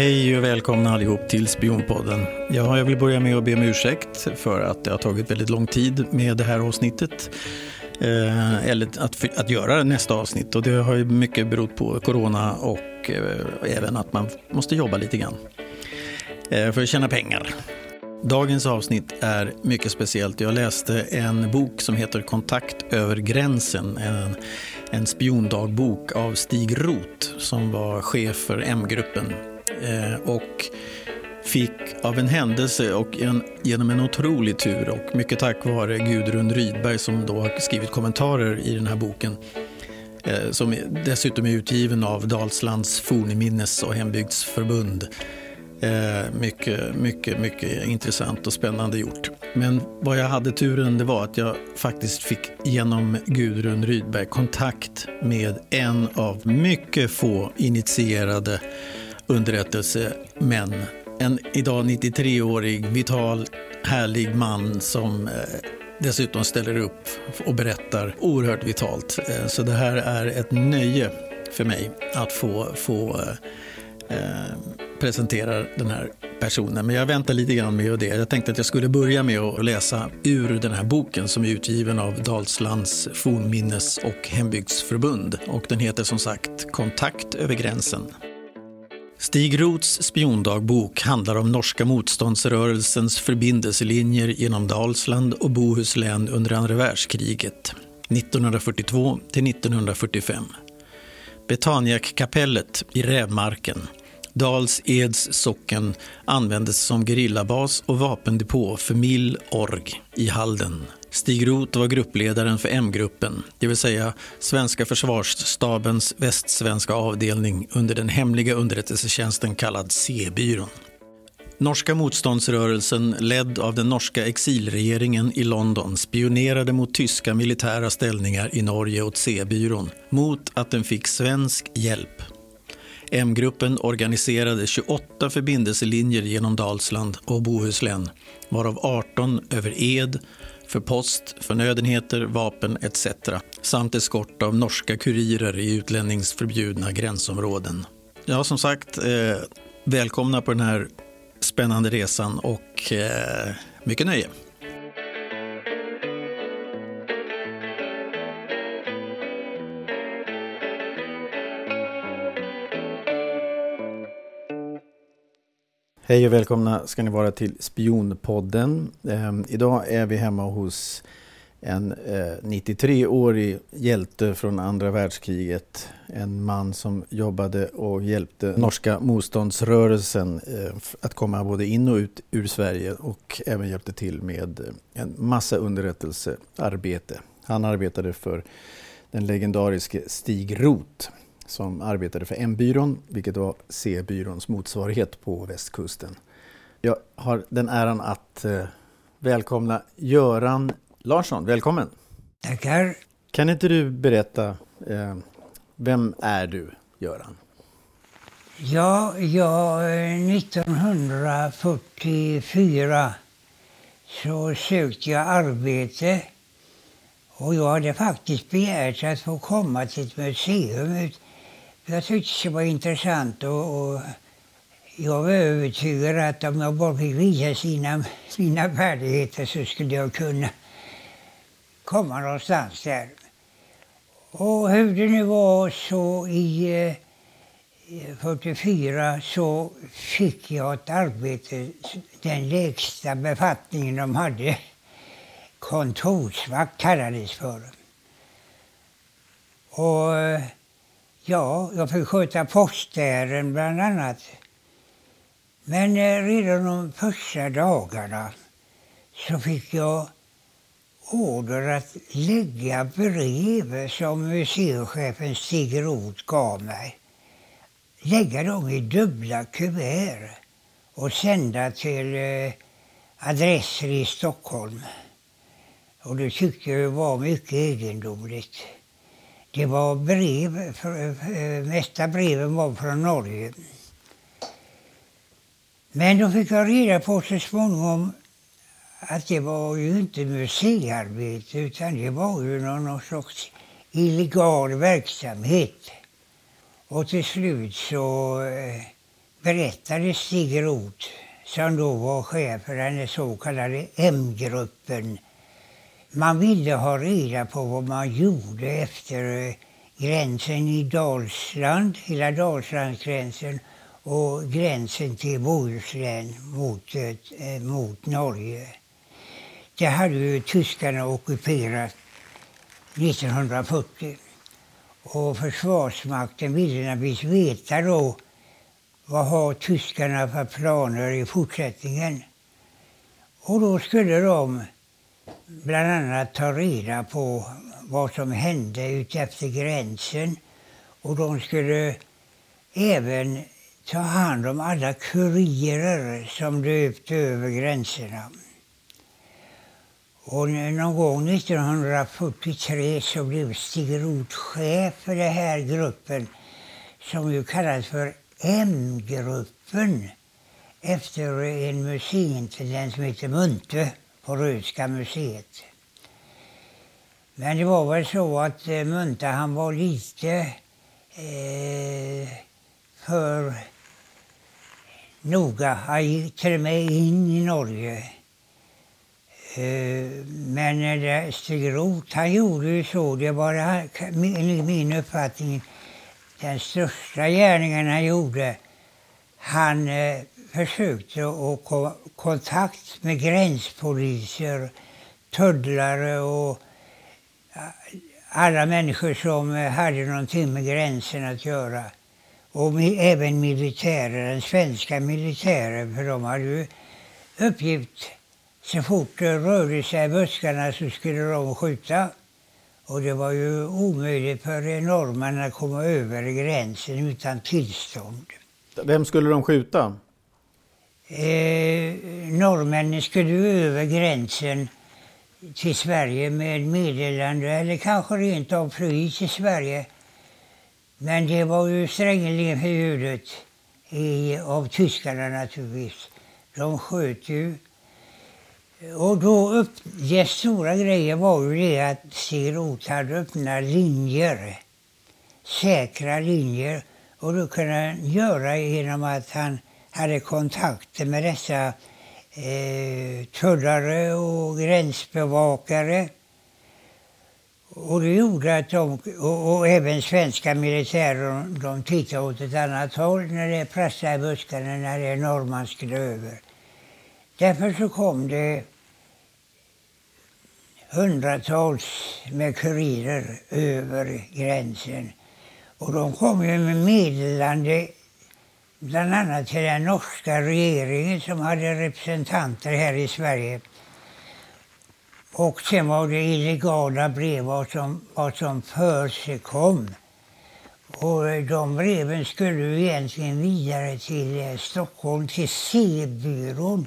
Hej och välkomna allihop till Spionpodden. Ja, jag vill börja med att be om ursäkt för att det har tagit väldigt lång tid med det här avsnittet. Eh, eller att, att göra nästa avsnitt. Och det har ju mycket berott på corona och eh, även att man måste jobba lite grann. Eh, för att tjäna pengar. Dagens avsnitt är mycket speciellt. Jag läste en bok som heter Kontakt över gränsen. En, en spiondagbok av Stig Roth som var chef för M-gruppen Eh, och fick av en händelse och en, genom en otrolig tur och mycket tack vare Gudrun Rydberg som då har skrivit kommentarer i den här boken eh, som dessutom är utgiven av Dalslands fornminnes och hembygdsförbund. Eh, mycket, mycket, mycket intressant och spännande gjort. Men vad jag hade turen det var att jag faktiskt fick genom Gudrun Rydberg kontakt med en av mycket få initierade underrättelsemän. En idag 93-årig, vital, härlig man som eh, dessutom ställer upp och berättar oerhört vitalt. Eh, så det här är ett nöje för mig att få, få eh, presentera den här personen. Men jag väntar lite grann med det. Jag tänkte att jag skulle börja med att läsa ur den här boken som är utgiven av Dalslands fornminnes och hembygdsförbund. Och den heter som sagt Kontakt över gränsen. Stig Roths spiondagbok handlar om norska motståndsrörelsens förbindelselinjer genom Dalsland och Bohuslän under andra världskriget 1942 till 1945. Betaniakkapellet i Rävmarken, Dals Eds socken, användes som gerillabas och vapendepå för Mill Org i Halden Stig Roth var gruppledaren för M-gruppen, det vill säga Svenska försvarsstabens västsvenska avdelning under den hemliga underrättelsetjänsten kallad C-byrån. Norska motståndsrörelsen, ledd av den norska exilregeringen i London, spionerade mot tyska militära ställningar i Norge åt C-byrån mot att den fick svensk hjälp. M-gruppen organiserade 28 förbindelselinjer genom Dalsland och Bohuslän, varav 18 över Ed för post, förnödenheter, vapen etc. samt eskort av norska kurirer i utlänningsförbjudna gränsområden. Ja, som sagt, eh, välkomna på den här spännande resan och eh, mycket nöje. Hej och välkomna ska ni vara till Spionpodden. Eh, idag är vi hemma hos en eh, 93-årig hjälte från andra världskriget. En man som jobbade och hjälpte norska motståndsrörelsen eh, att komma både in och ut ur Sverige och även hjälpte till med eh, en massa underrättelsearbete. Han arbetade för den legendariske Stig Roth som arbetade för M-byrån, vilket var C-byråns motsvarighet på västkusten. Jag har den äran att eh, välkomna Göran Larsson. Välkommen! Tackar! Kan inte du berätta, eh, vem är du, Göran? Ja, jag, 1944 eh, så sökte jag arbete och jag hade faktiskt begärt att få komma till ett museum jag tyckte det var intressant och, och jag var övertygad att om jag bara fick visa sina, mina färdigheter så skulle jag kunna komma någonstans där. Och hur det nu var så i eh, 44 så fick jag ett arbete, den lägsta befattningen de hade. Kontorsvakt kallades för. Och eh, Ja, jag fick sköta postärenden bland annat. Men eh, redan de första dagarna så fick jag order att lägga brev som museichefen Stig Roth gav mig. Lägga dem i dubbla kuvert och sända till eh, adresser i Stockholm. Och det tyckte jag var mycket egendomligt. Det var brev, för, eh, mesta breven var från Norge. Men då fick jag reda på så småningom att det var ju inte museiarbete utan det var ju någon, någon illegal verksamhet. Och till slut så eh, berättade Stig Roth, som då var chef för den så kallade M-gruppen. Man ville ha reda på vad man gjorde efter eh, gränsen i Dalsland, hela Dalslandsgränsen och gränsen till Bohuslän mot, eh, eh mot Norge. Det hade ju tyskarna ockuperat 1940. Och Försvarsmakten ville naturligtvis veta då vad har tyskarna för planer i fortsättningen. Och då skulle de bland annat ta reda på vad som hände utefter gränsen. Och de skulle även ta hand om alla kurirer som löpte över gränserna. Och någon gång 1943 så blev Stig Roth chef för den här gruppen som ju kallas för M-gruppen efter en museintendent som heter Munthe på Röhsska museet. Men det var väl så att eh, Munthe han var lite eh, för noga. Han gick till och med in i Norge Eh, men Stig Roth, han gjorde ju så. Det var enligt min uppfattning den största gärningen han gjorde. Han eh, försökte att få kontakt med gränspoliser, tullare och alla människor som hade någonting med gränsen att göra. Och även militärer, den svenska militären, för de hade ju uppgift så fort det rörde sig i buskarna så skulle de skjuta. Och det var ju omöjligt för norrmännen att komma över gränsen utan tillstånd. Vem skulle de skjuta? Eh, norrmännen skulle över gränsen till Sverige med meddelande eller kanske rent av fly till Sverige. Men det var ju strängeligen förbjudet av tyskarna naturligtvis. De sköt ju och då upp, det stora grejen var ju det att Sirot hade öppna linjer, säkra linjer. Och det kunde han göra genom att han hade kontakter med dessa eh, tullare och gränsbevakare. Och det gjorde att de, och, och även svenska militärer, de tittade åt ett annat håll när det pressade i buskarna när det norrman skulle över. Därför så kom det hundratals med kurirer över gränsen. Och de kom ju med meddelande bland annat till den norska regeringen som hade representanter här i Sverige. Och sen var det illegala brev vad som, vad som för sig kom. Och de breven skulle ju egentligen vidare till eh, Stockholm, till C-byrån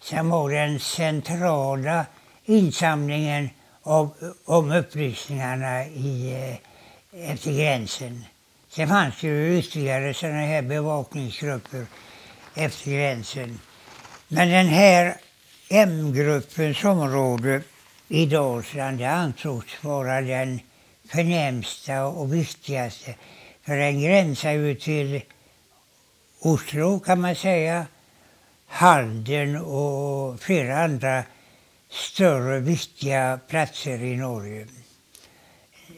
som var den centrala insamlingen av, om upplysningarna i, eh, efter gränsen. Sen fanns det ju ytterligare sådana här bevakningsgrupper efter gränsen. Men den här M-gruppens område i Dalsland det ansågs vara den förnämsta och viktigaste. För den gränsar ju till Oslo kan man säga, Halden och flera andra större viktiga platser i Norge.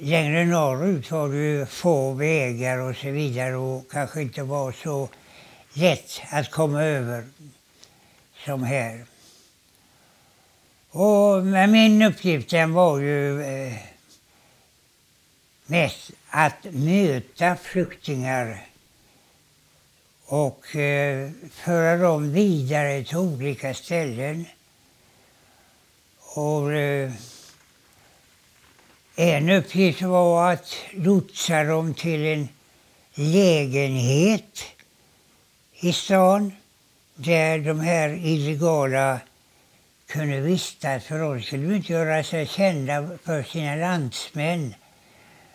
Längre norrut var det ju få vägar och så vidare och kanske inte var så lätt att komma över som här. Och, men min uppgift den var ju eh, mest att möta flyktingar och eh, föra dem vidare till olika ställen. Och eh, en uppgift var att lotsa dem till en lägenhet i stan där de här illegala kunde vistas för de skulle inte göra sig kända för sina landsmän.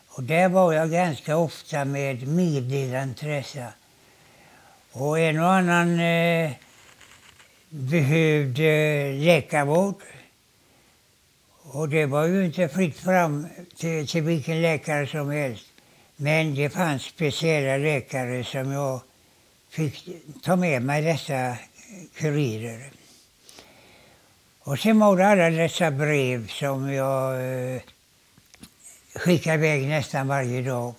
Och där var jag ganska ofta med meddelanden till dessa. Och en och annan eh, behövde läkarvård. Och det var ju inte fritt fram till, till vilken läkare som helst. Men det fanns speciella läkare som jag fick ta med mig dessa kurirer. Och sen var det alla dessa brev som jag eh, skickade iväg nästan varje dag.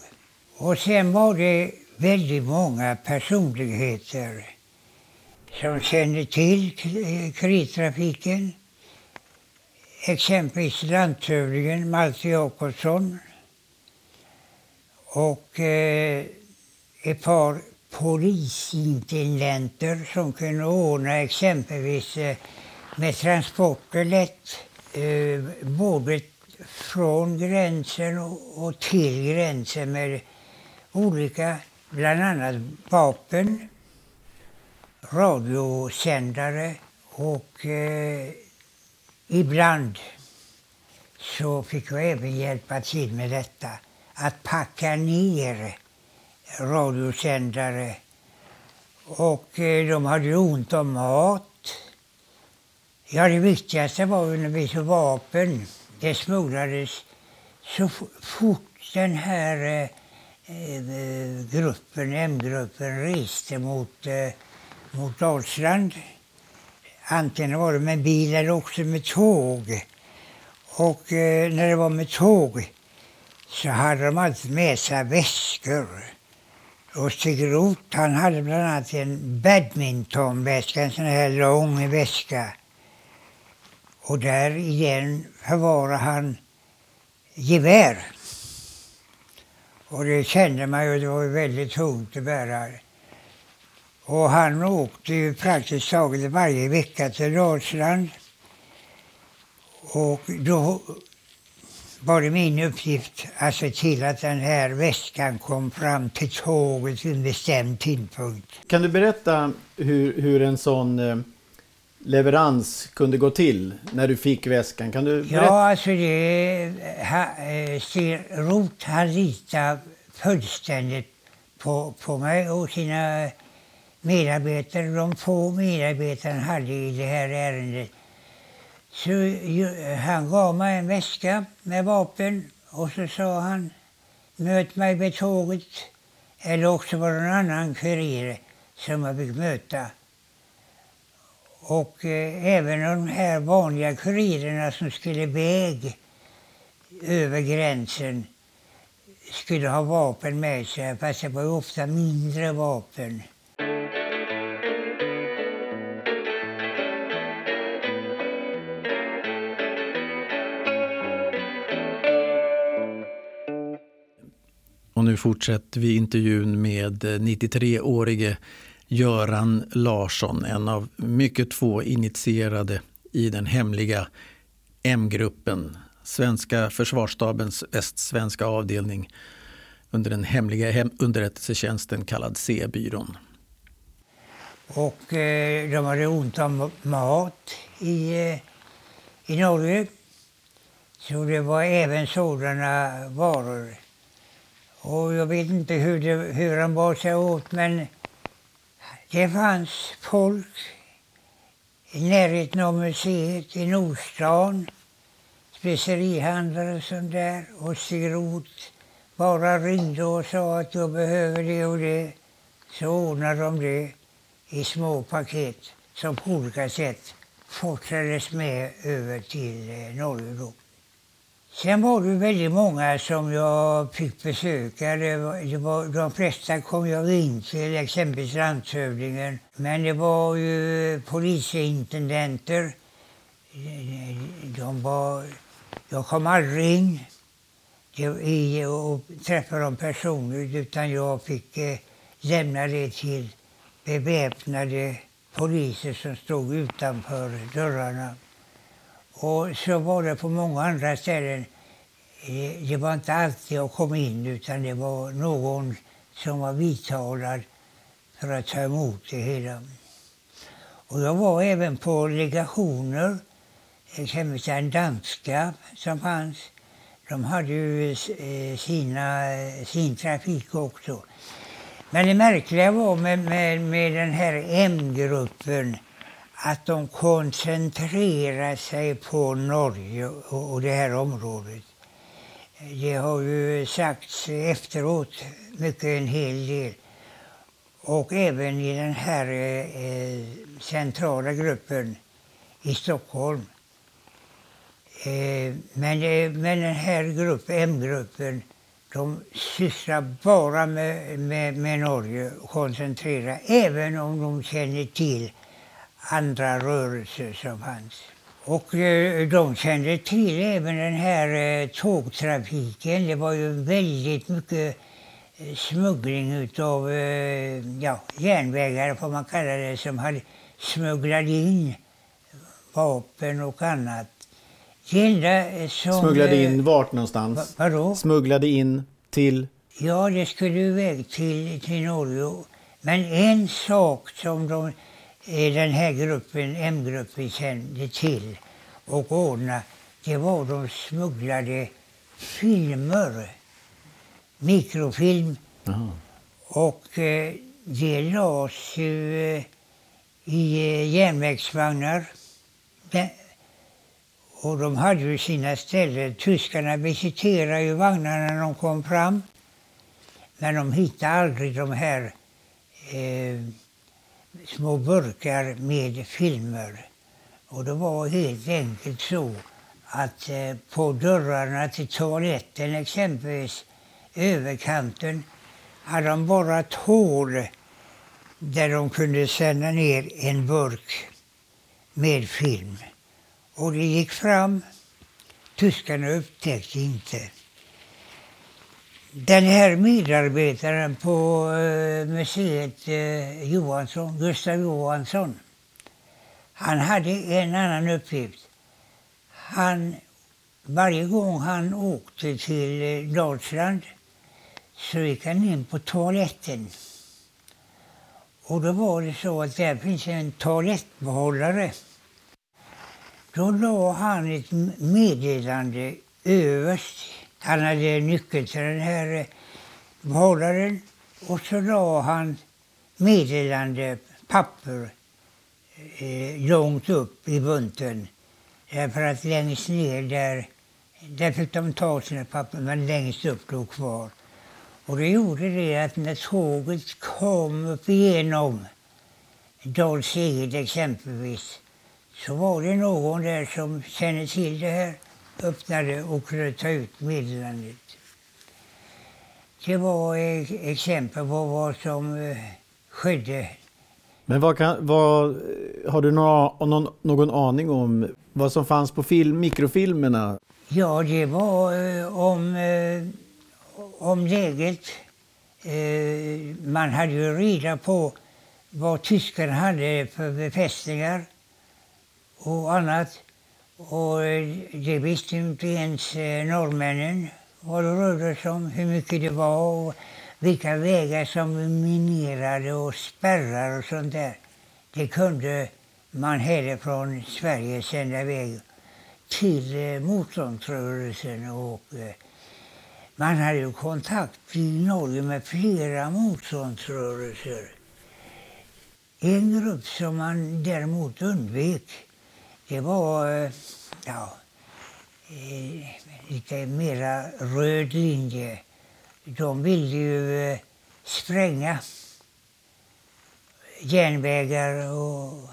Och sen var det väldigt många personligheter som kände till kredittrafiken. Eh, Exempelvis landshövdingen Malte Jakobsson och eh, ett par polisintendenter som kunde ordna exempelvis eh, med transporter lätt, eh, både från gränsen och, och till gränsen med olika, bland annat vapen, radiosändare och eh, ibland så fick jag även hjälpa till med detta. Att packa ner radiosändare. Och eh, de hade ont om mat. Ja, det viktigaste var ju när vi tog vapen. Det smugglades så fort den här eh, eh, gruppen, M-gruppen, reste mot, eh, mot Dalsland. Antingen var det med bil eller också med tåg. Och eh, när det var med tåg så hade de alltid med sig väskor. Och Stig Roth, han hade bland annat en badmintonväska, en sån här lång väska. Och där i den förvarade han gevär. Och det kände man ju, det var väldigt tungt att bära. Och han åkte ju praktiskt taget varje vecka till Dalsland. Och då var det min uppgift att se till att den här väskan kom fram till tåget vid en bestämd tidpunkt. Kan du berätta hur, hur en sån eh, leverans kunde gå till när du fick väskan? Kan du berätta? Ja, alltså det... Ha, eh, Stig Roth han litade fullständigt på, på mig och sina medarbetare. De få medarbetare han hade i det här ärendet. Så han gav mig en väska med vapen och så sa han möt mig vid tåget. Eller också var det någon annan kurir som jag fick möta. Och eh, även de här vanliga kurirerna som skulle väg över gränsen skulle ha vapen med sig, fast det var ofta mindre vapen. Fortsätter vi intervjun med eh, 93-årige Göran Larsson, en av mycket få initierade i den hemliga M-gruppen, svenska försvarsstabens västsvenska avdelning under den hemliga underrättelsetjänsten kallad C-byrån. Och eh, de hade ont om mat i, eh, i Norge. Så det var även sådana varor. Och jag vet inte hur, det, hur han bar sig åt men det fanns folk i närheten av museet i Nordstan, specerihandlare och sånt där. Och Stig Roth bara ringde och sa att jag behöver det och det. Så ordnade de det i små paket som på olika sätt forslades med över till eh, Norge då. Sen var det väldigt många som jag fick besöka. Det var, det var, de flesta kom jag in till, exempelvis landshövdingen. Men det var ju polisintendenter. De var, jag kom aldrig in i och träffade dem personligt utan jag fick eh, lämna det till beväpnade poliser som stod utanför dörrarna. Och så var det på många andra ställen. Eh, det var inte alltid jag kom in utan det var någon som var vidtalad för att ta emot det hela. Och jag var även på legationer, exempelvis den danska som fanns. De hade ju eh, sina, eh, sin trafik också. Men det märkliga var med, med, med den här M-gruppen att de koncentrerar sig på Norge och, det här området. Det har ju sagts efteråt mycket en hel del. och även i den här eh, centrala gruppen i Stockholm. Eh, men, eh, men den här gruppen, M-gruppen, de sysslar bara med, med, med Norge och koncentrerar, även om de känner till andra rörelser som fanns. Och eh, de kände till även den här eh, tågtrafiken. Det var ju väldigt mycket eh, smuggling utav ja, järnvägar, får man kalla det, som hade smugglat in vapen och annat. Det enda som... Smugglade in vart någonstans? Va, vadå? Smugglade in till? Ja, det skulle iväg till, till Norge. Men en sak som de den här gruppen, M-gruppen, kände till och ordnade, det var de smugglade filmer, mikrofilm. Aha. Och eh, det lades ju eh, i eh, järnvägsvagnar. Och de hade ju sina ställen. Tyskarna visiterade ju vagnarna när de kom fram. Men de hittade aldrig de här eh, små burkar med filmer. Och det var helt enkelt så att eh, på dörrarna till toaletten exempelvis, överkanten, hade de borrat hål där de kunde sända ner en burk med film. Och det gick fram. Tyskarna upptäckte inte. Den här medarbetaren på eh, museet eh, Johansson, Gustav Johansson, han hade en annan uppgift. Han, varje gång han åkte till eh, Dalsland så gick han in på toaletten. Och då var det så att där finns en toalettbehållare. Då la han ett meddelande överst han hade nyckel till den här eh, behållaren och så la han meddelande papper eh, långt upp i bunten. Därför att längst ner där, där fick de ta sina papper men längst upp låg kvar. Och det gjorde det att när tåget kom upp igenom Dals exempelvis så var det någon där som kände till det här öppnade och kunde ta ut meddelandet. Det var exempel på vad som eh, skedde. Men vad kan, vad, har du någon, någon, någon aning om vad som fanns på film, mikrofilmerna? Ja, det var eh, om, eh, om läget. man hade ju reda på vad tyskarna hade för befästningar och annat. Och eh, det visste inte ens eh, norrmännen vad det rörde sig om, hur mycket det var och vilka vägar som minerade och spärrar och sånt där. Det kunde man heller från Sverige sända iväg till eh, motståndsrörelsen och man hade ju kontakt i Norge med flera motståndsrörelser. En grupp som man däremot undvek det var eh, ja, eh, lite mera röd linje. De ville ju eh, spränga järnvägar och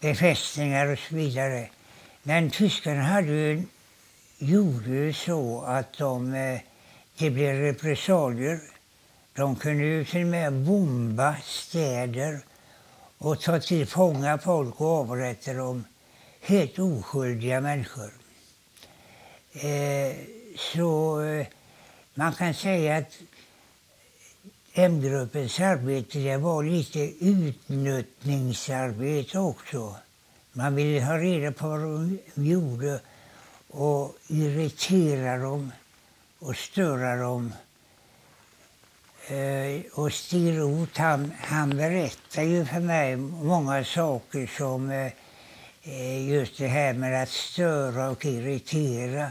befästningar och så vidare. Men tyskarna hade ju, gjorde ju så att de, det blev repressalier. De kunde ju till och med bomba städer och ta till fånga folk och avrätta dem. Helt oskyldiga människor. Eh, så eh, man kan säga att M-gruppens arbete det var lite utnötningsarbete också. Man ville ha reda på vad de gjorde och irritera dem och störa dem Eh, och Stig Roth han, han berättar ju för mig många saker som eh, eh, just det här med att störa och irritera.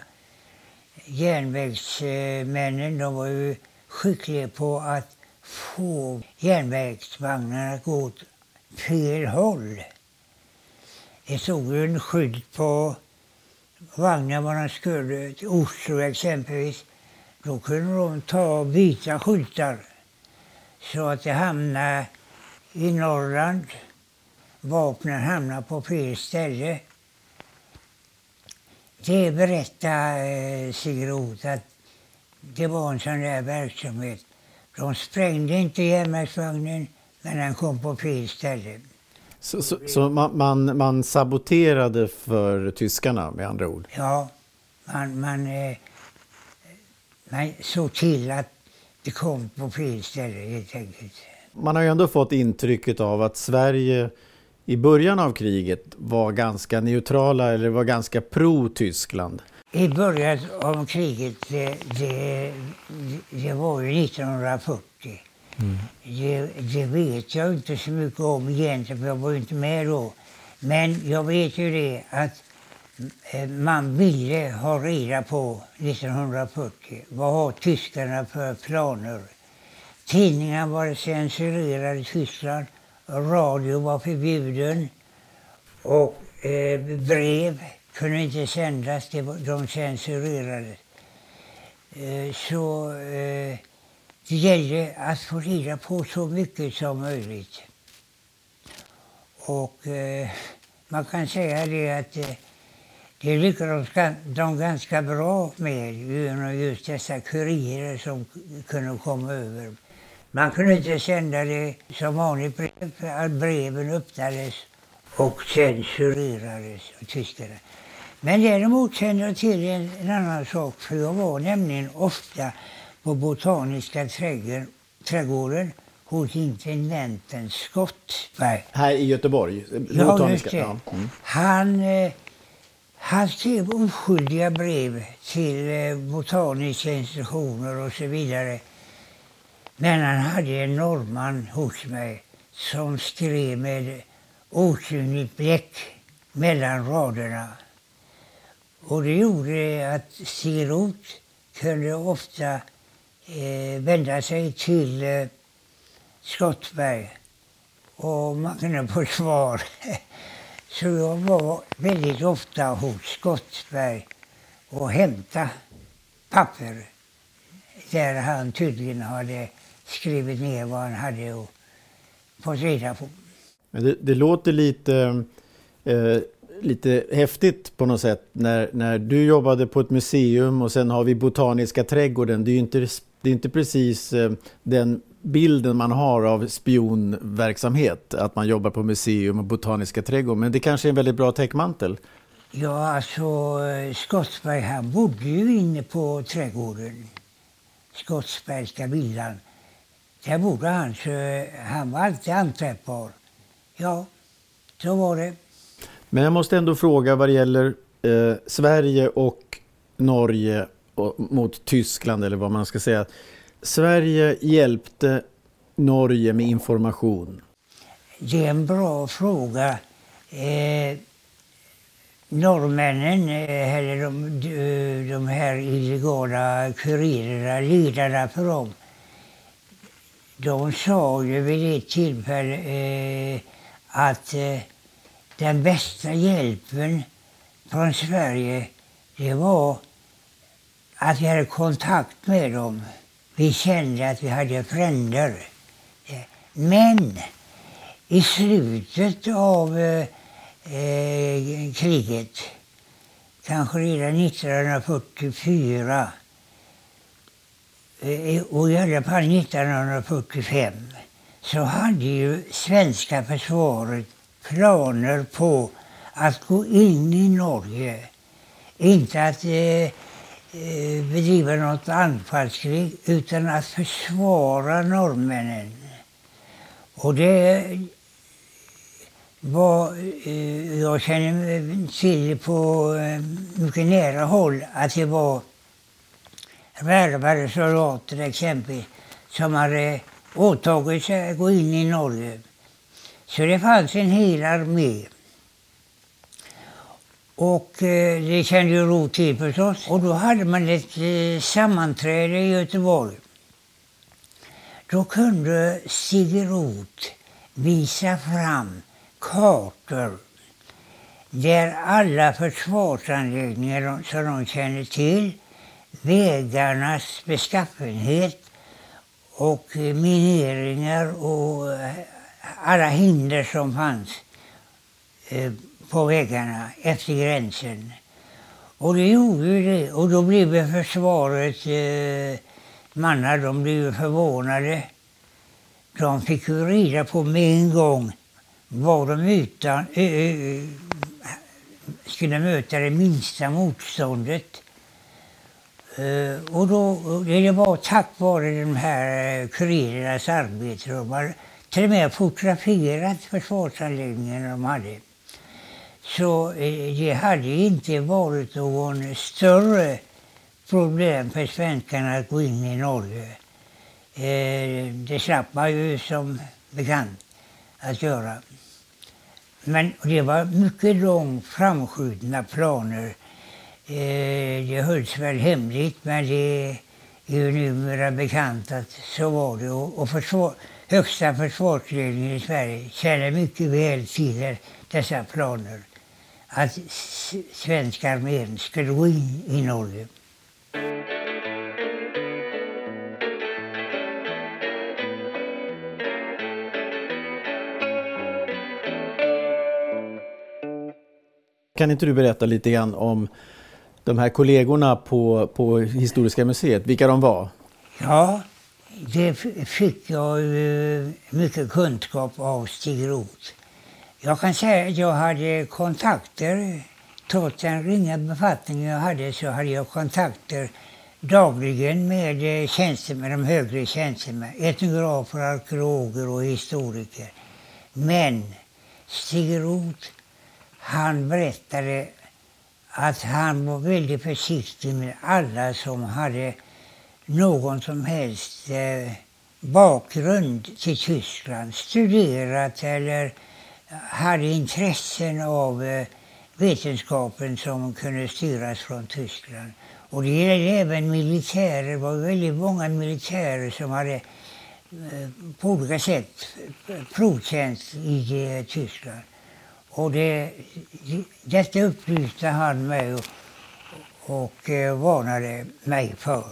Järnvägsmännen de var ju skickliga på att få järnvägsvagnarna att gå åt fel håll. Det stod ju en skylt på vagnen var de skulle, till Oslo exempelvis. Då kunde de ta vita skyltar så att det hamnade i Norrland. Vapnen hamnade på fel ställe. Det berättade eh, Sigrot att det var en sån där verksamhet. De sprängde inte järnvägsvagnen, men den kom på fel ställe. Så, så, så man, man, man, saboterade för tyskarna med andra ord? Ja, man, man, eh, man såg till att det kom på fel ställe helt enkelt. Man har ju ändå fått intrycket av att Sverige i början av kriget var ganska neutrala eller var ganska pro-Tyskland. I början av kriget, det, det, det var ju 1940. Mm. Det, det, vet jag inte så mycket om egentligen, för jag var inte med då. Men jag vet ju det att Mm. Eh, man ville ha reda på 1940. Vad har tyskarna för planer? Tidningar var censurerade i Tyskland. Radio var förbjuden. Och eh, brev kunde inte sändas, de censurerades. Eh, så eh, det gällde att få reda på så mycket som möjligt. Och eh, man kan säga det att eh, det lyckades de ganska bra med genom just dessa kurirer som kunde komma över. Man kunde inte sända det som vanligt brev, för breven öppnades och censurerades av tyskarna. Men däremot kände jag till en, en annan sak, för jag var nämligen ofta på Botaniska trädgården, trädgården hos intendenten Skottberg. Här i Göteborg? Ja, just det. Ja. Mm. Han, eh, han skrev oskyldiga brev till eh, botaniska institutioner och så vidare. Men han hade en norrman hos mig som skrev med osynligt bläck mellan raderna. Och det gjorde att Sirot kunde ofta eh, vända sig till eh, Skottberg och man kunde få svar. Så jag var väldigt ofta hos Skottberg och hämtade papper där han tydligen hade skrivit ner vad han hade och fått reda på. Det, det låter lite eh, lite häftigt på något sätt när, när du jobbade på ett museum och sen har vi Botaniska trädgården. Det är ju inte, det är inte precis eh, den bilden man har av spionverksamhet, att man jobbar på museum och Botaniska trädgården. Men det kanske är en väldigt bra täckmantel? Ja, alltså Skottsberg han bodde ju inne på trädgården. Skottsbergska villan. Där bodde han, så han var alltid anträffbar. Ja, så var det. Men jag måste ändå fråga vad det gäller eh, Sverige och Norge och, mot Tyskland eller vad man ska säga. Sverige hjälpte Norge med information. Det är en bra fråga. Eh, norrmännen, eh, eller de, de här illegala kurirerna, ledarna för dem, de sa ju vid ett tillfälle eh, att eh, den bästa hjälpen från Sverige, det var att vi hade kontakt med dem. Vi kände att vi hade fränder. Men i slutet av eh, kriget, kanske redan 1944 eh, eh, och i alla fall 1945 så hade ju svenska försvaret planer på att gå in i Norge. Inte att eh, Eh, bedriva något anfallskrig utan att försvara norrmännen. Och det var, eh, jag känner till på eh, mycket nära håll att det var värvade soldater exempelvis som hade åtagit sig att gå in i Norge. Så det fanns en hel armé. Och eh, det kände ju Ro till förstås. Och då hade man ett eh, sammanträde i Göteborg. Då kunde Sigge Roth visa fram kartor där alla försvarsanläggningar som de kände till, vägarnas beskaffenhet och eh, mineringar och eh, alla hinder som fanns eh, på väggarna efter gränsen. Och det gjorde ju det. Och då blev försvaret eh, mannar, de blev förvånade. De fick ju reda på med en gång var de utan, ö, ö, skulle möta det minsta motståndet. Eh, och då, det var tack vare de här eh, kurirernas arbete. De hade till och med fotograferat försvarsanläggningen de hade. Så eh, det hade inte varit någon större problem för svenskarna att gå in i Norge. Eh, det slapp man ju som bekant att göra. Men det var mycket långt framskjutna planer eh, det hölls väl hemligt men det är ju numera bekant att så var det. Och försvar, högsta försvarsledningen i Sverige känner mycket väl till dessa planer. Att svenska armén skulle gå in i Norge. Kan inte du berätta lite grann om de här kollegorna på, på Historiska museet, vilka de var? Ja, det fick jag mycket kunskap av Stig Roth. Jag kan säga att jag hade kontakter, trots den ringa befattning jag hade så hade jag kontakter dagligen med eh, tjänstemän, de högre tjänstemän, etnografer, arkeologer och historiker. Men Stig Roth, han berättade att han var väldigt försiktig med alla som hade någon som helst eh, bakgrund till Tyskland, studerat eller hade intressen av eh, vetenskapen som kunde styras från Tyskland. Och det gällde även militärer. Det var väldigt många militärer som hade eh, på olika sätt provtjänst i eh, Tyskland. Och det, detta upplyste han mig och, och varnade mig för.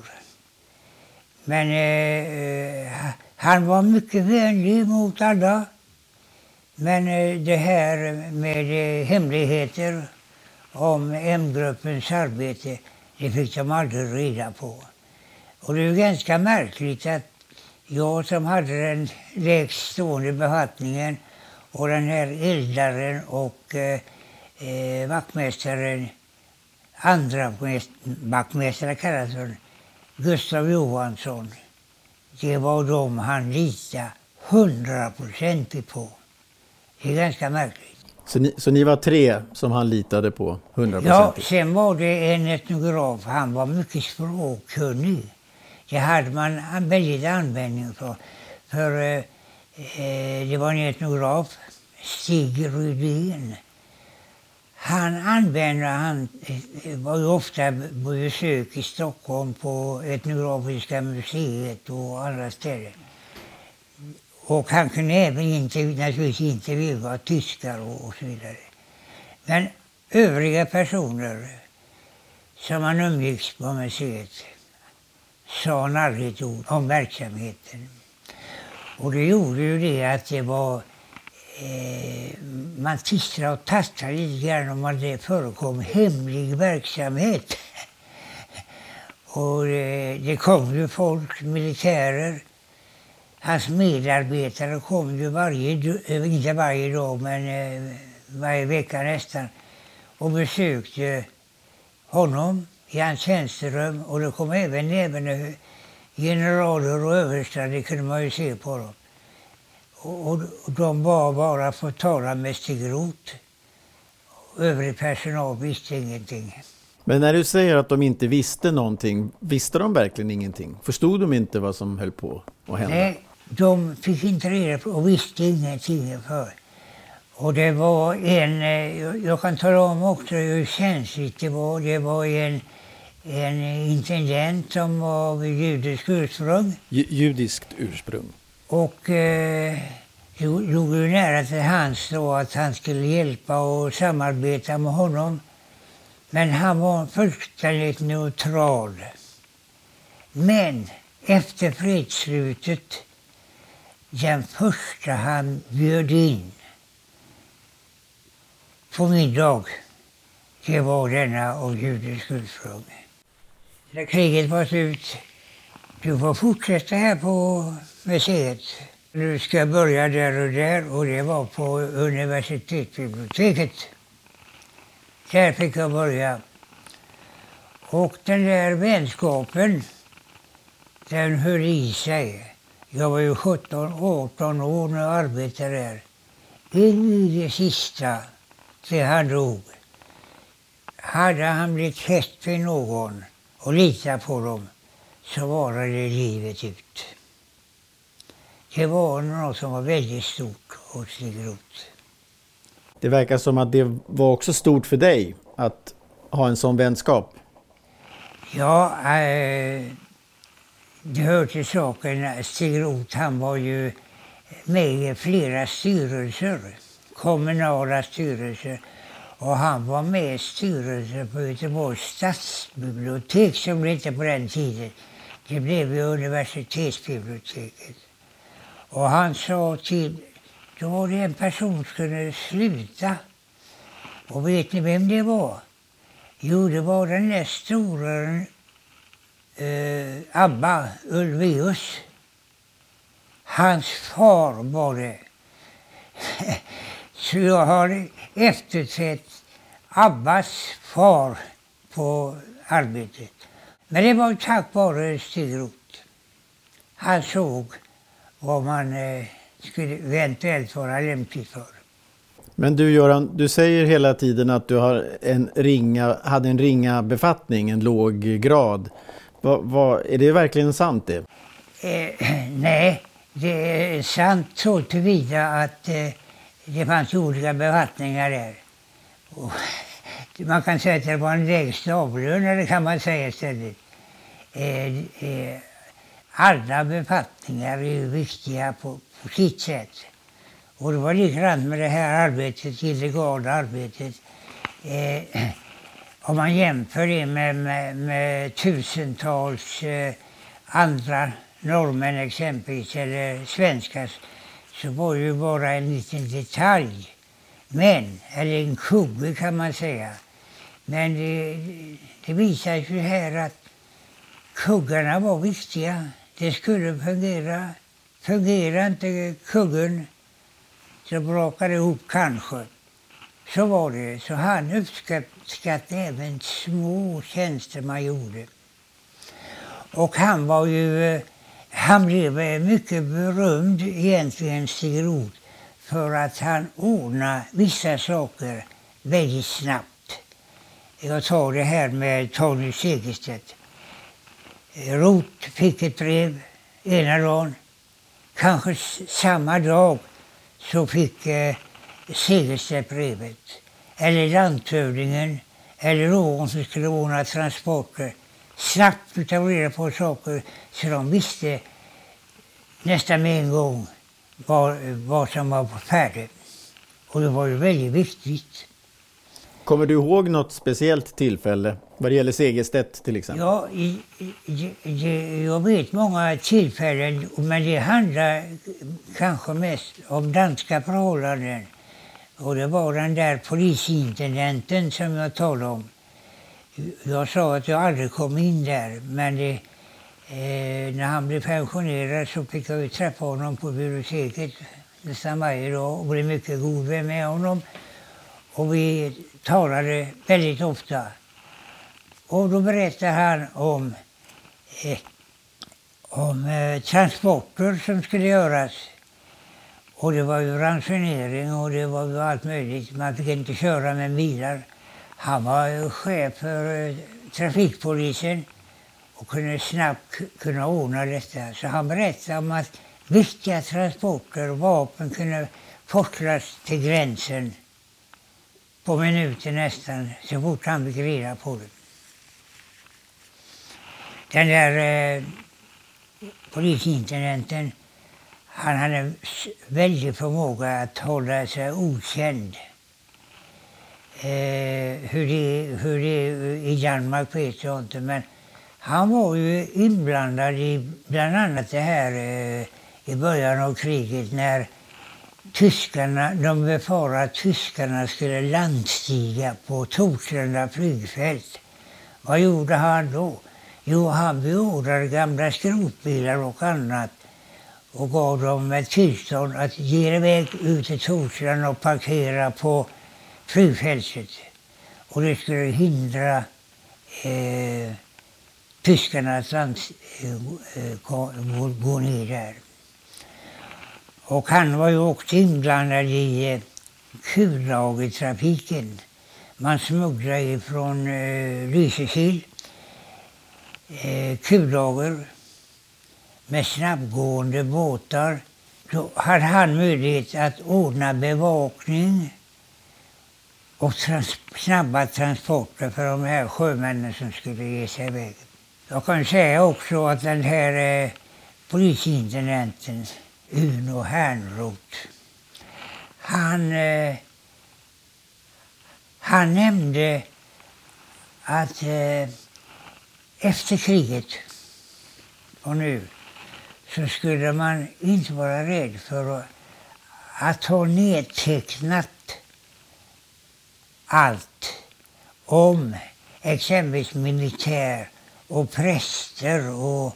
Men eh, han var mycket vänlig mot alla. Men eh, det här med eh, hemligheter om M-gruppens arbete, det fick de aldrig reda på. Och det är ganska märkligt att jag som hade den lägst stående befattningen och den här eldaren och eh, eh vaktmästaren, andra vaktmästare kallas för Gustav Johansson. Det var de han litade hundraprocentigt på. Det är ganska märkligt. Så ni, så ni var tre som han litade på hundraprocentigt? Ja, sen var det en etnograf. Han var mycket språkkunnig. Det hade man väldigt användning för. För eh, Eh, det var en etnograf, Stig Rydén. Han använde, han eh, var ju ofta på besök i Stockholm på Etnografiska museet och andra ställen. Och han kunde även intervju, naturligtvis intervjua tyskar och, och så vidare. Men övriga personer som han umgicks på museet sa han aldrig ett ord om verksamheten. Och det gjorde ju det att det var eh, man tisslade och tasslade lite grann om att det förekom hemlig verksamhet. och eh, det kom ju folk, militärer, hans medarbetare kom ju varje, eh, inte varje dag men eh, varje vecka nästan och besökte honom i hans tjänsterum och det kom även, även generaler och överstar, det kunde man ju se på dem. Och, och de var bara för att tala med Stig Roth. Övrig personal visste ingenting. Men när du säger att de inte visste någonting, visste de verkligen ingenting? Förstod de inte vad som höll på att hända? Nej, de fick inte reda på och visste ingenting för. Och det var en, eh, jag kan tala om också hur känsligt det var. Det var en en intendent som var av judiskt ursprung. J judiskt ursprung? Och eh, det låg ju nära till hans då att han skulle hjälpa och samarbeta med honom. Men han var fullständigt neutral. Men efter fredsslutet den första han bjöd in på middag, det var denna av judisk ursprung. När kriget var slut, du får fortsätta här på museet. Du ska börja där och där och det var på universitetsbiblioteket. Där fick jag börja. Och den där vänskapen, den höll i sig. Jag var ju 17-18 år när jag arbetade där. In i det sista till han dog. Hade han blivit fäst vid någon och litat på dem så varade livet ut. Det var något som var väldigt stort hos Stig Roth. Det verkar som att det var också stort för dig att ha en sån vänskap. Ja, eh, det hör till saken. att Stig Roth han var ju med i flera styrelser, kommunala styrelser. Och han var med i styrelsen på Göteborgs stadsbibliotek som det hette på den tiden. Det blev ju universitetsbiblioteket. Och han sa till, då var det en person som skulle sluta. Och vet ni vem det var? Jo, det var den där stora eh, Abba Ulvaeus. Hans far var det. Så jag har efterträtt Abbas far på arbetet. Men det var tack vare Stig Roth. Han såg vad man eh, skulle eventuellt vara lämplig för. Men du Göran, du säger hela tiden att du har en ringa, hade en ringa befattning, en låg grad. Va, va, är det verkligen sant det? Eh, nej, det är sant så tillvida att eh, det fanns olika befattningar där. Och, man kan säga att det var en lägst avlönade kan man säga istället. Eh, eh, alla befattningar är viktiga på, på sitt sätt. Och det var likadant med det här arbetet, illegala arbetet. Eh, om man jämför det med, med, med tusentals eh, andra norrmän exempelvis, eller svenskar, så var det ju bara en liten detalj. Men, eller en kugge kan man säga. Men det, det visar sig här att kuggarna var viktiga. Det skulle fungera. Fungerar inte kuggen så brakar det ihop kanske. Så var det. Så han uppskattade även små tjänster man gjorde. Och han var ju, han blev mycket berömd egentligen, Stig Roth, för att han ordnade vissa saker väldigt snabbt. Jag tar det här med Tony Segerstedt. Roth fick ett brev ena dagen. Kanske samma dag så fick eh, eh, Segerstedt brevet. Eller landshövdingen eller någon som skulle ordna transporter. Snabbt ta reda på saker så de visste nästan med en gång vad, vad som var färdigt. Och det var ju väldigt viktigt. Kommer du ihåg något speciellt tillfälle vad det gäller Segerstedt till exempel? Ja, jag vet många tillfällen, men det handlar kanske mest om danska förhållanden. Och det var den där polisintendenten som jag talade om. Jag sa att jag aldrig kom in där, men det, eh, när han blev pensionerad så fick jag ju träffa honom på biblioteket nästan varje dag och blev mycket god vän med honom. Och vi talade väldigt ofta. Och då berättade han om, eh, om eh, transporter som skulle göras. Och det var ju ransonering och det var ju allt möjligt. Man fick inte köra med bilar. Han var chef för eh, trafikpolisen och kunde snabbt kunna ordna detta. Så han berättade om att viktiga transporter och vapen kunde forslas till gränsen på minuten nästan, så fort han fick reda på det. Den där eh, polisintendenten, han hade en väldig förmåga att hålla sig okänd. Eh, hur, det, hur det är i Danmark vet jag inte, men Han var ju inblandad i bland annat det här eh, i början av kriget när tyskarna, de befarade att tyskarna skulle landstiga på Torslanda flygfält. Vad gjorde han då? Jo, han beordrade gamla skrotbilar och annat och gav dem ett tillstånd att ge iväg ut till Torslanda och parkera på flygfältet. Och det skulle hindra eh, tyskarna att lands, eh, gå, gå ner där. Och han var ju också inblandad i eh, kullagertrafiken. Man smugglade ifrån eh, Lysekil eh, kullager med snabbgående båtar. Då hade han möjlighet att ordna bevakning och trans snabba transporter för de här sjömännen som skulle ge sig iväg. Jag kan säga också att den här eh, polisintendenten Uno Hernroth, han, eh, han nämnde att eh, efter kriget och nu så skulle man inte vara rädd för att, att ha nedtecknat allt om exempelvis militär och präster och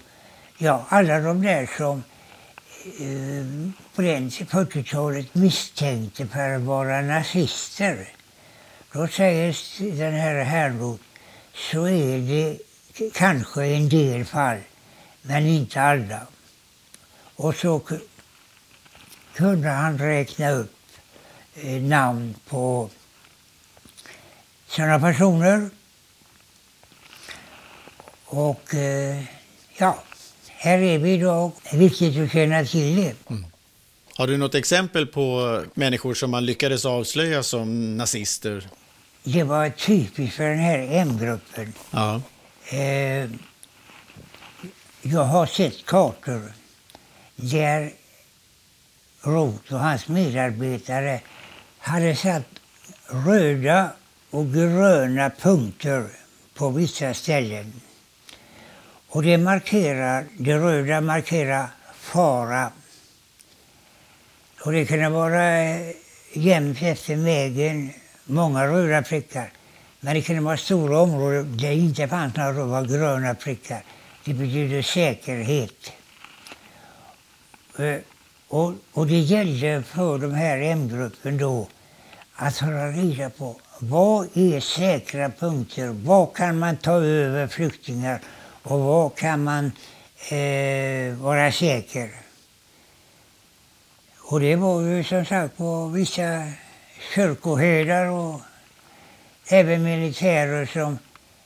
ja, alla de där som eh, på den 40-talet misstänkte för att vara nazister. Då säger den här Herrot så är det kanske i en del fall, men inte alla. Och så kunde han räkna upp eh, namn på sådana personer. Och eh, ja, här är vi idag. Det är viktigt att känna till det. Mm. Har du något exempel på människor som man lyckades avslöja som nazister? Det var typiskt för den här M-gruppen. Ja. Eh, jag har sett kartor där Roth och hans medarbetare hade satt röda och gröna punkter på vissa ställen. Och det markerar, det röda markerar fara. Och det kunde vara eh, jämnt efter vägen, många röda prickar. Men det kunde vara stora områden där det inte fanns några gröna prickar. Det betyder säkerhet. Eh, och, och det gällde för de här M-gruppen då att hålla reda på vad är säkra punkter? Vad kan man ta över flyktingar och vad kan man eh, vara säker? Och det var ju som sagt på vissa kyrkoherdar och även militärer som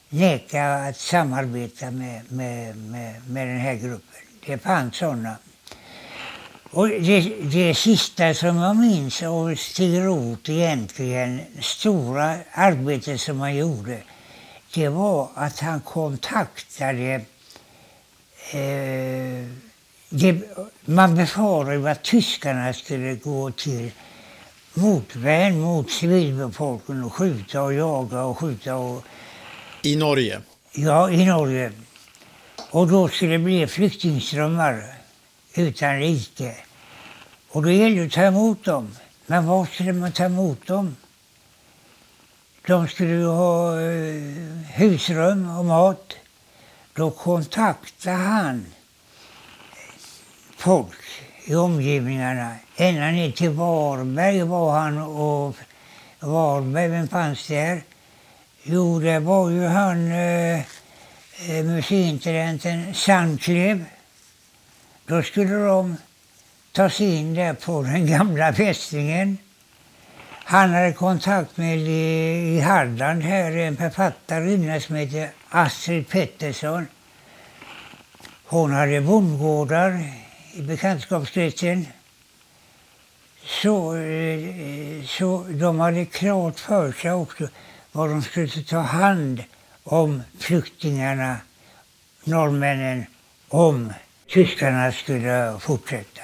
nekade att samarbeta med, med, med, med den här gruppen. Det fanns sådana. Och det, det sista som jag minns av Stig Roth egentligen, stora arbete som han gjorde, det var att han kontaktade eh, det, man befarade att tyskarna skulle gå till motvärn mot civilbefolkningen och skjuta och jaga och skjuta. Och... I Norge? Ja, i Norge. Och då skulle det bli flyktingströmmar utan rike. Och då gällde det att ta emot dem. Men var skulle man ta emot dem? De skulle ju ha eh, husrum och mat. Då kontaktade han folk i omgivningarna. Ända ner till Varberg var han och Varberg, vem fanns där? Jo, det var ju han eh, eh museiintendenten Sandklev. Då skulle de ta sig in där på den gamla fästningen. Han hade kontakt med i, Halland här en författarinna som heter Astrid Pettersson. Hon hade bondgårdar i bekantskapskretsen. Så, eh, så de hade klart för sig också vad de skulle ta hand om flyktingarna, norrmännen, om tyskarna skulle fortsätta.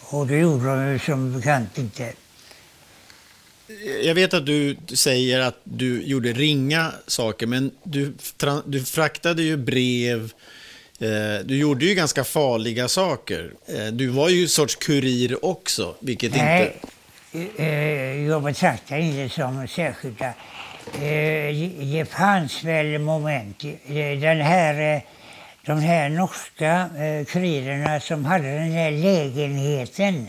Och det gjorde de ju som bekant inte. jag vet att du säger att du gjorde ringa saker, men du, du fraktade ju brev, eh, du gjorde ju ganska farliga saker. Eh, du var ju en sorts kurir också, vilket Nej, inte... Eh, jag betraktar inte som särskilda. Det fanns väl moment. Den här, de här norska eh, kurirerna som hade den här lägenheten,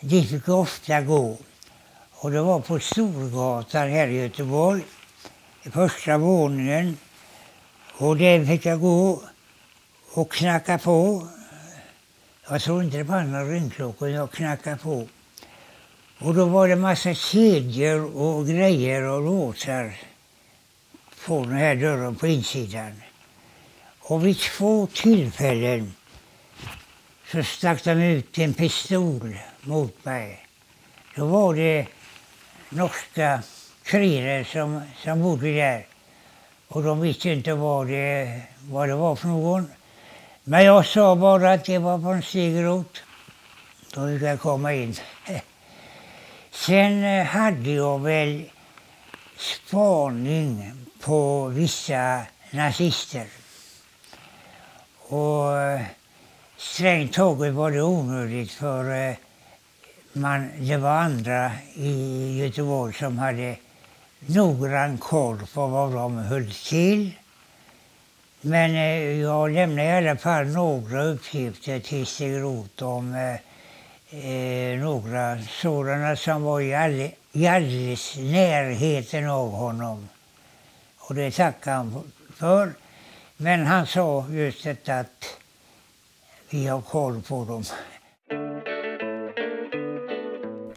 de fick ofta gå. Och det var på Storgatan här i Göteborg, i första våningen. Och där fick jag gå och knacka på. Jag tror inte det var några ringklockor, jag knackade på. Och då var det massa kedjor och grejer och låtar på den här dörren på insidan. Och vid två tillfällen så stack de ut en pistol mot mig. Då var det norska kurirer som, som bodde där. Och de visste inte vad det, vad det var för någon. Men jag sa bara att det var från Stigeroth. Då fick jag komma in. Sen eh, hade jag väl spaning på vissa nazister. Och eh, strängt taget var det onödigt för eh, man, det var andra i Göteborg som hade noggrann koll på vad de höll till. Men eh, jag lämnade i alla fall några uppgifter till Stig Roth om eh, eh, några sådana som var i, all, i alldeles närheten av honom. Och det tackade han för. Men han sa just detta att vi har koll på dem.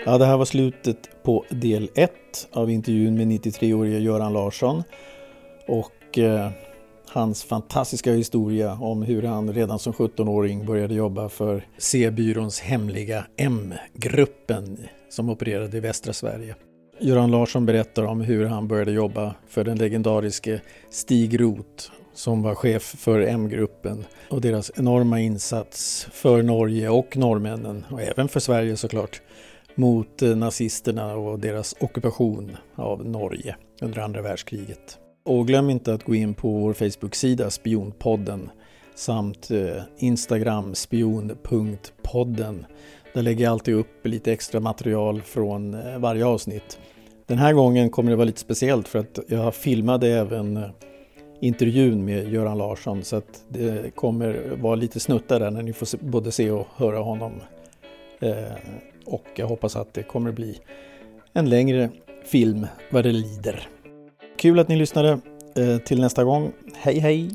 Ja, det här var slutet på del 1 av intervjun med 93-årige Göran Larsson och eh, hans fantastiska historia om hur han redan som 17-åring började jobba för C-byråns hemliga M-gruppen som opererade i västra Sverige. Göran Larsson berättar om hur han började jobba för den legendariske Stig Roth som var chef för M-gruppen och deras enorma insats för Norge och norrmännen och även för Sverige såklart mot eh, nazisterna och deras ockupation av Norge under andra världskriget. Och glöm inte att gå in på vår Facebook-sida Spionpodden samt eh, Instagram spion.podden. Där lägger jag alltid upp lite extra material från eh, varje avsnitt. Den här gången kommer det vara lite speciellt för att jag filmade även intervjun med Göran Larsson så att det kommer vara lite snuttar där när ni får både se och höra honom eh, och jag hoppas att det kommer bli en längre film vad det lider. Kul att ni lyssnade. Eh, till nästa gång. Hej hej!